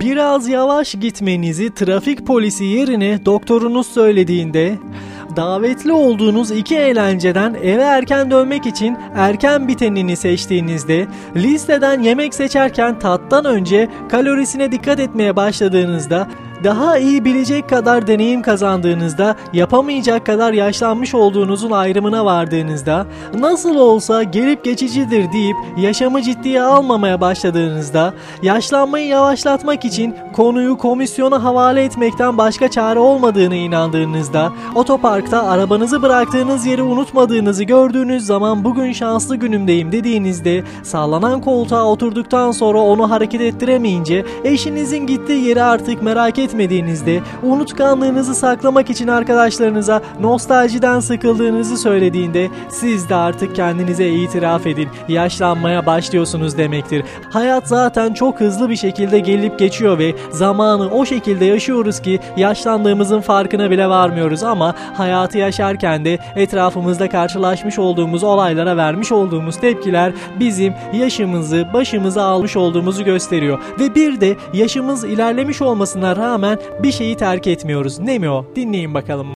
Biraz yavaş gitmenizi trafik polisi yerine doktorunuz söylediğinde, davetli olduğunuz iki eğlenceden eve erken dönmek için erken bitenini seçtiğinizde, listeden yemek seçerken tattan önce kalorisine dikkat etmeye başladığınızda, daha iyi bilecek kadar deneyim kazandığınızda, yapamayacak kadar yaşlanmış olduğunuzun ayrımına vardığınızda, nasıl olsa gelip geçicidir deyip yaşamı ciddiye almamaya başladığınızda, yaşlanmayı yavaşlatmak için konuyu komisyona havale etmekten başka çare olmadığını inandığınızda, otoparkta arabanızı bıraktığınız yeri unutmadığınızı gördüğünüz zaman bugün şanslı günümdeyim dediğinizde, sallanan koltuğa oturduktan sonra onu hareket ettiremeyince, eşinizin gittiği yeri artık merak etmediğinizde, unutkanlığınızı saklamak için arkadaşlarınıza nostaljiden sıkıldığınızı söylediğinde, siz de artık kendinize itiraf edin, yaşlanmaya başlıyorsunuz demektir. Hayat zaten çok hızlı bir şekilde gelip geçiyor ve zamanı o şekilde yaşıyoruz ki yaşlandığımızın farkına bile varmıyoruz ama hayatı yaşarken de etrafımızda karşılaşmış olduğumuz olaylara vermiş olduğumuz tepkiler bizim yaşımızı başımıza almış olduğumuzu gösteriyor. Ve bir de yaşımız ilerlemiş olmasına rağmen bir şeyi terk etmiyoruz. Ne mi o? Dinleyin bakalım.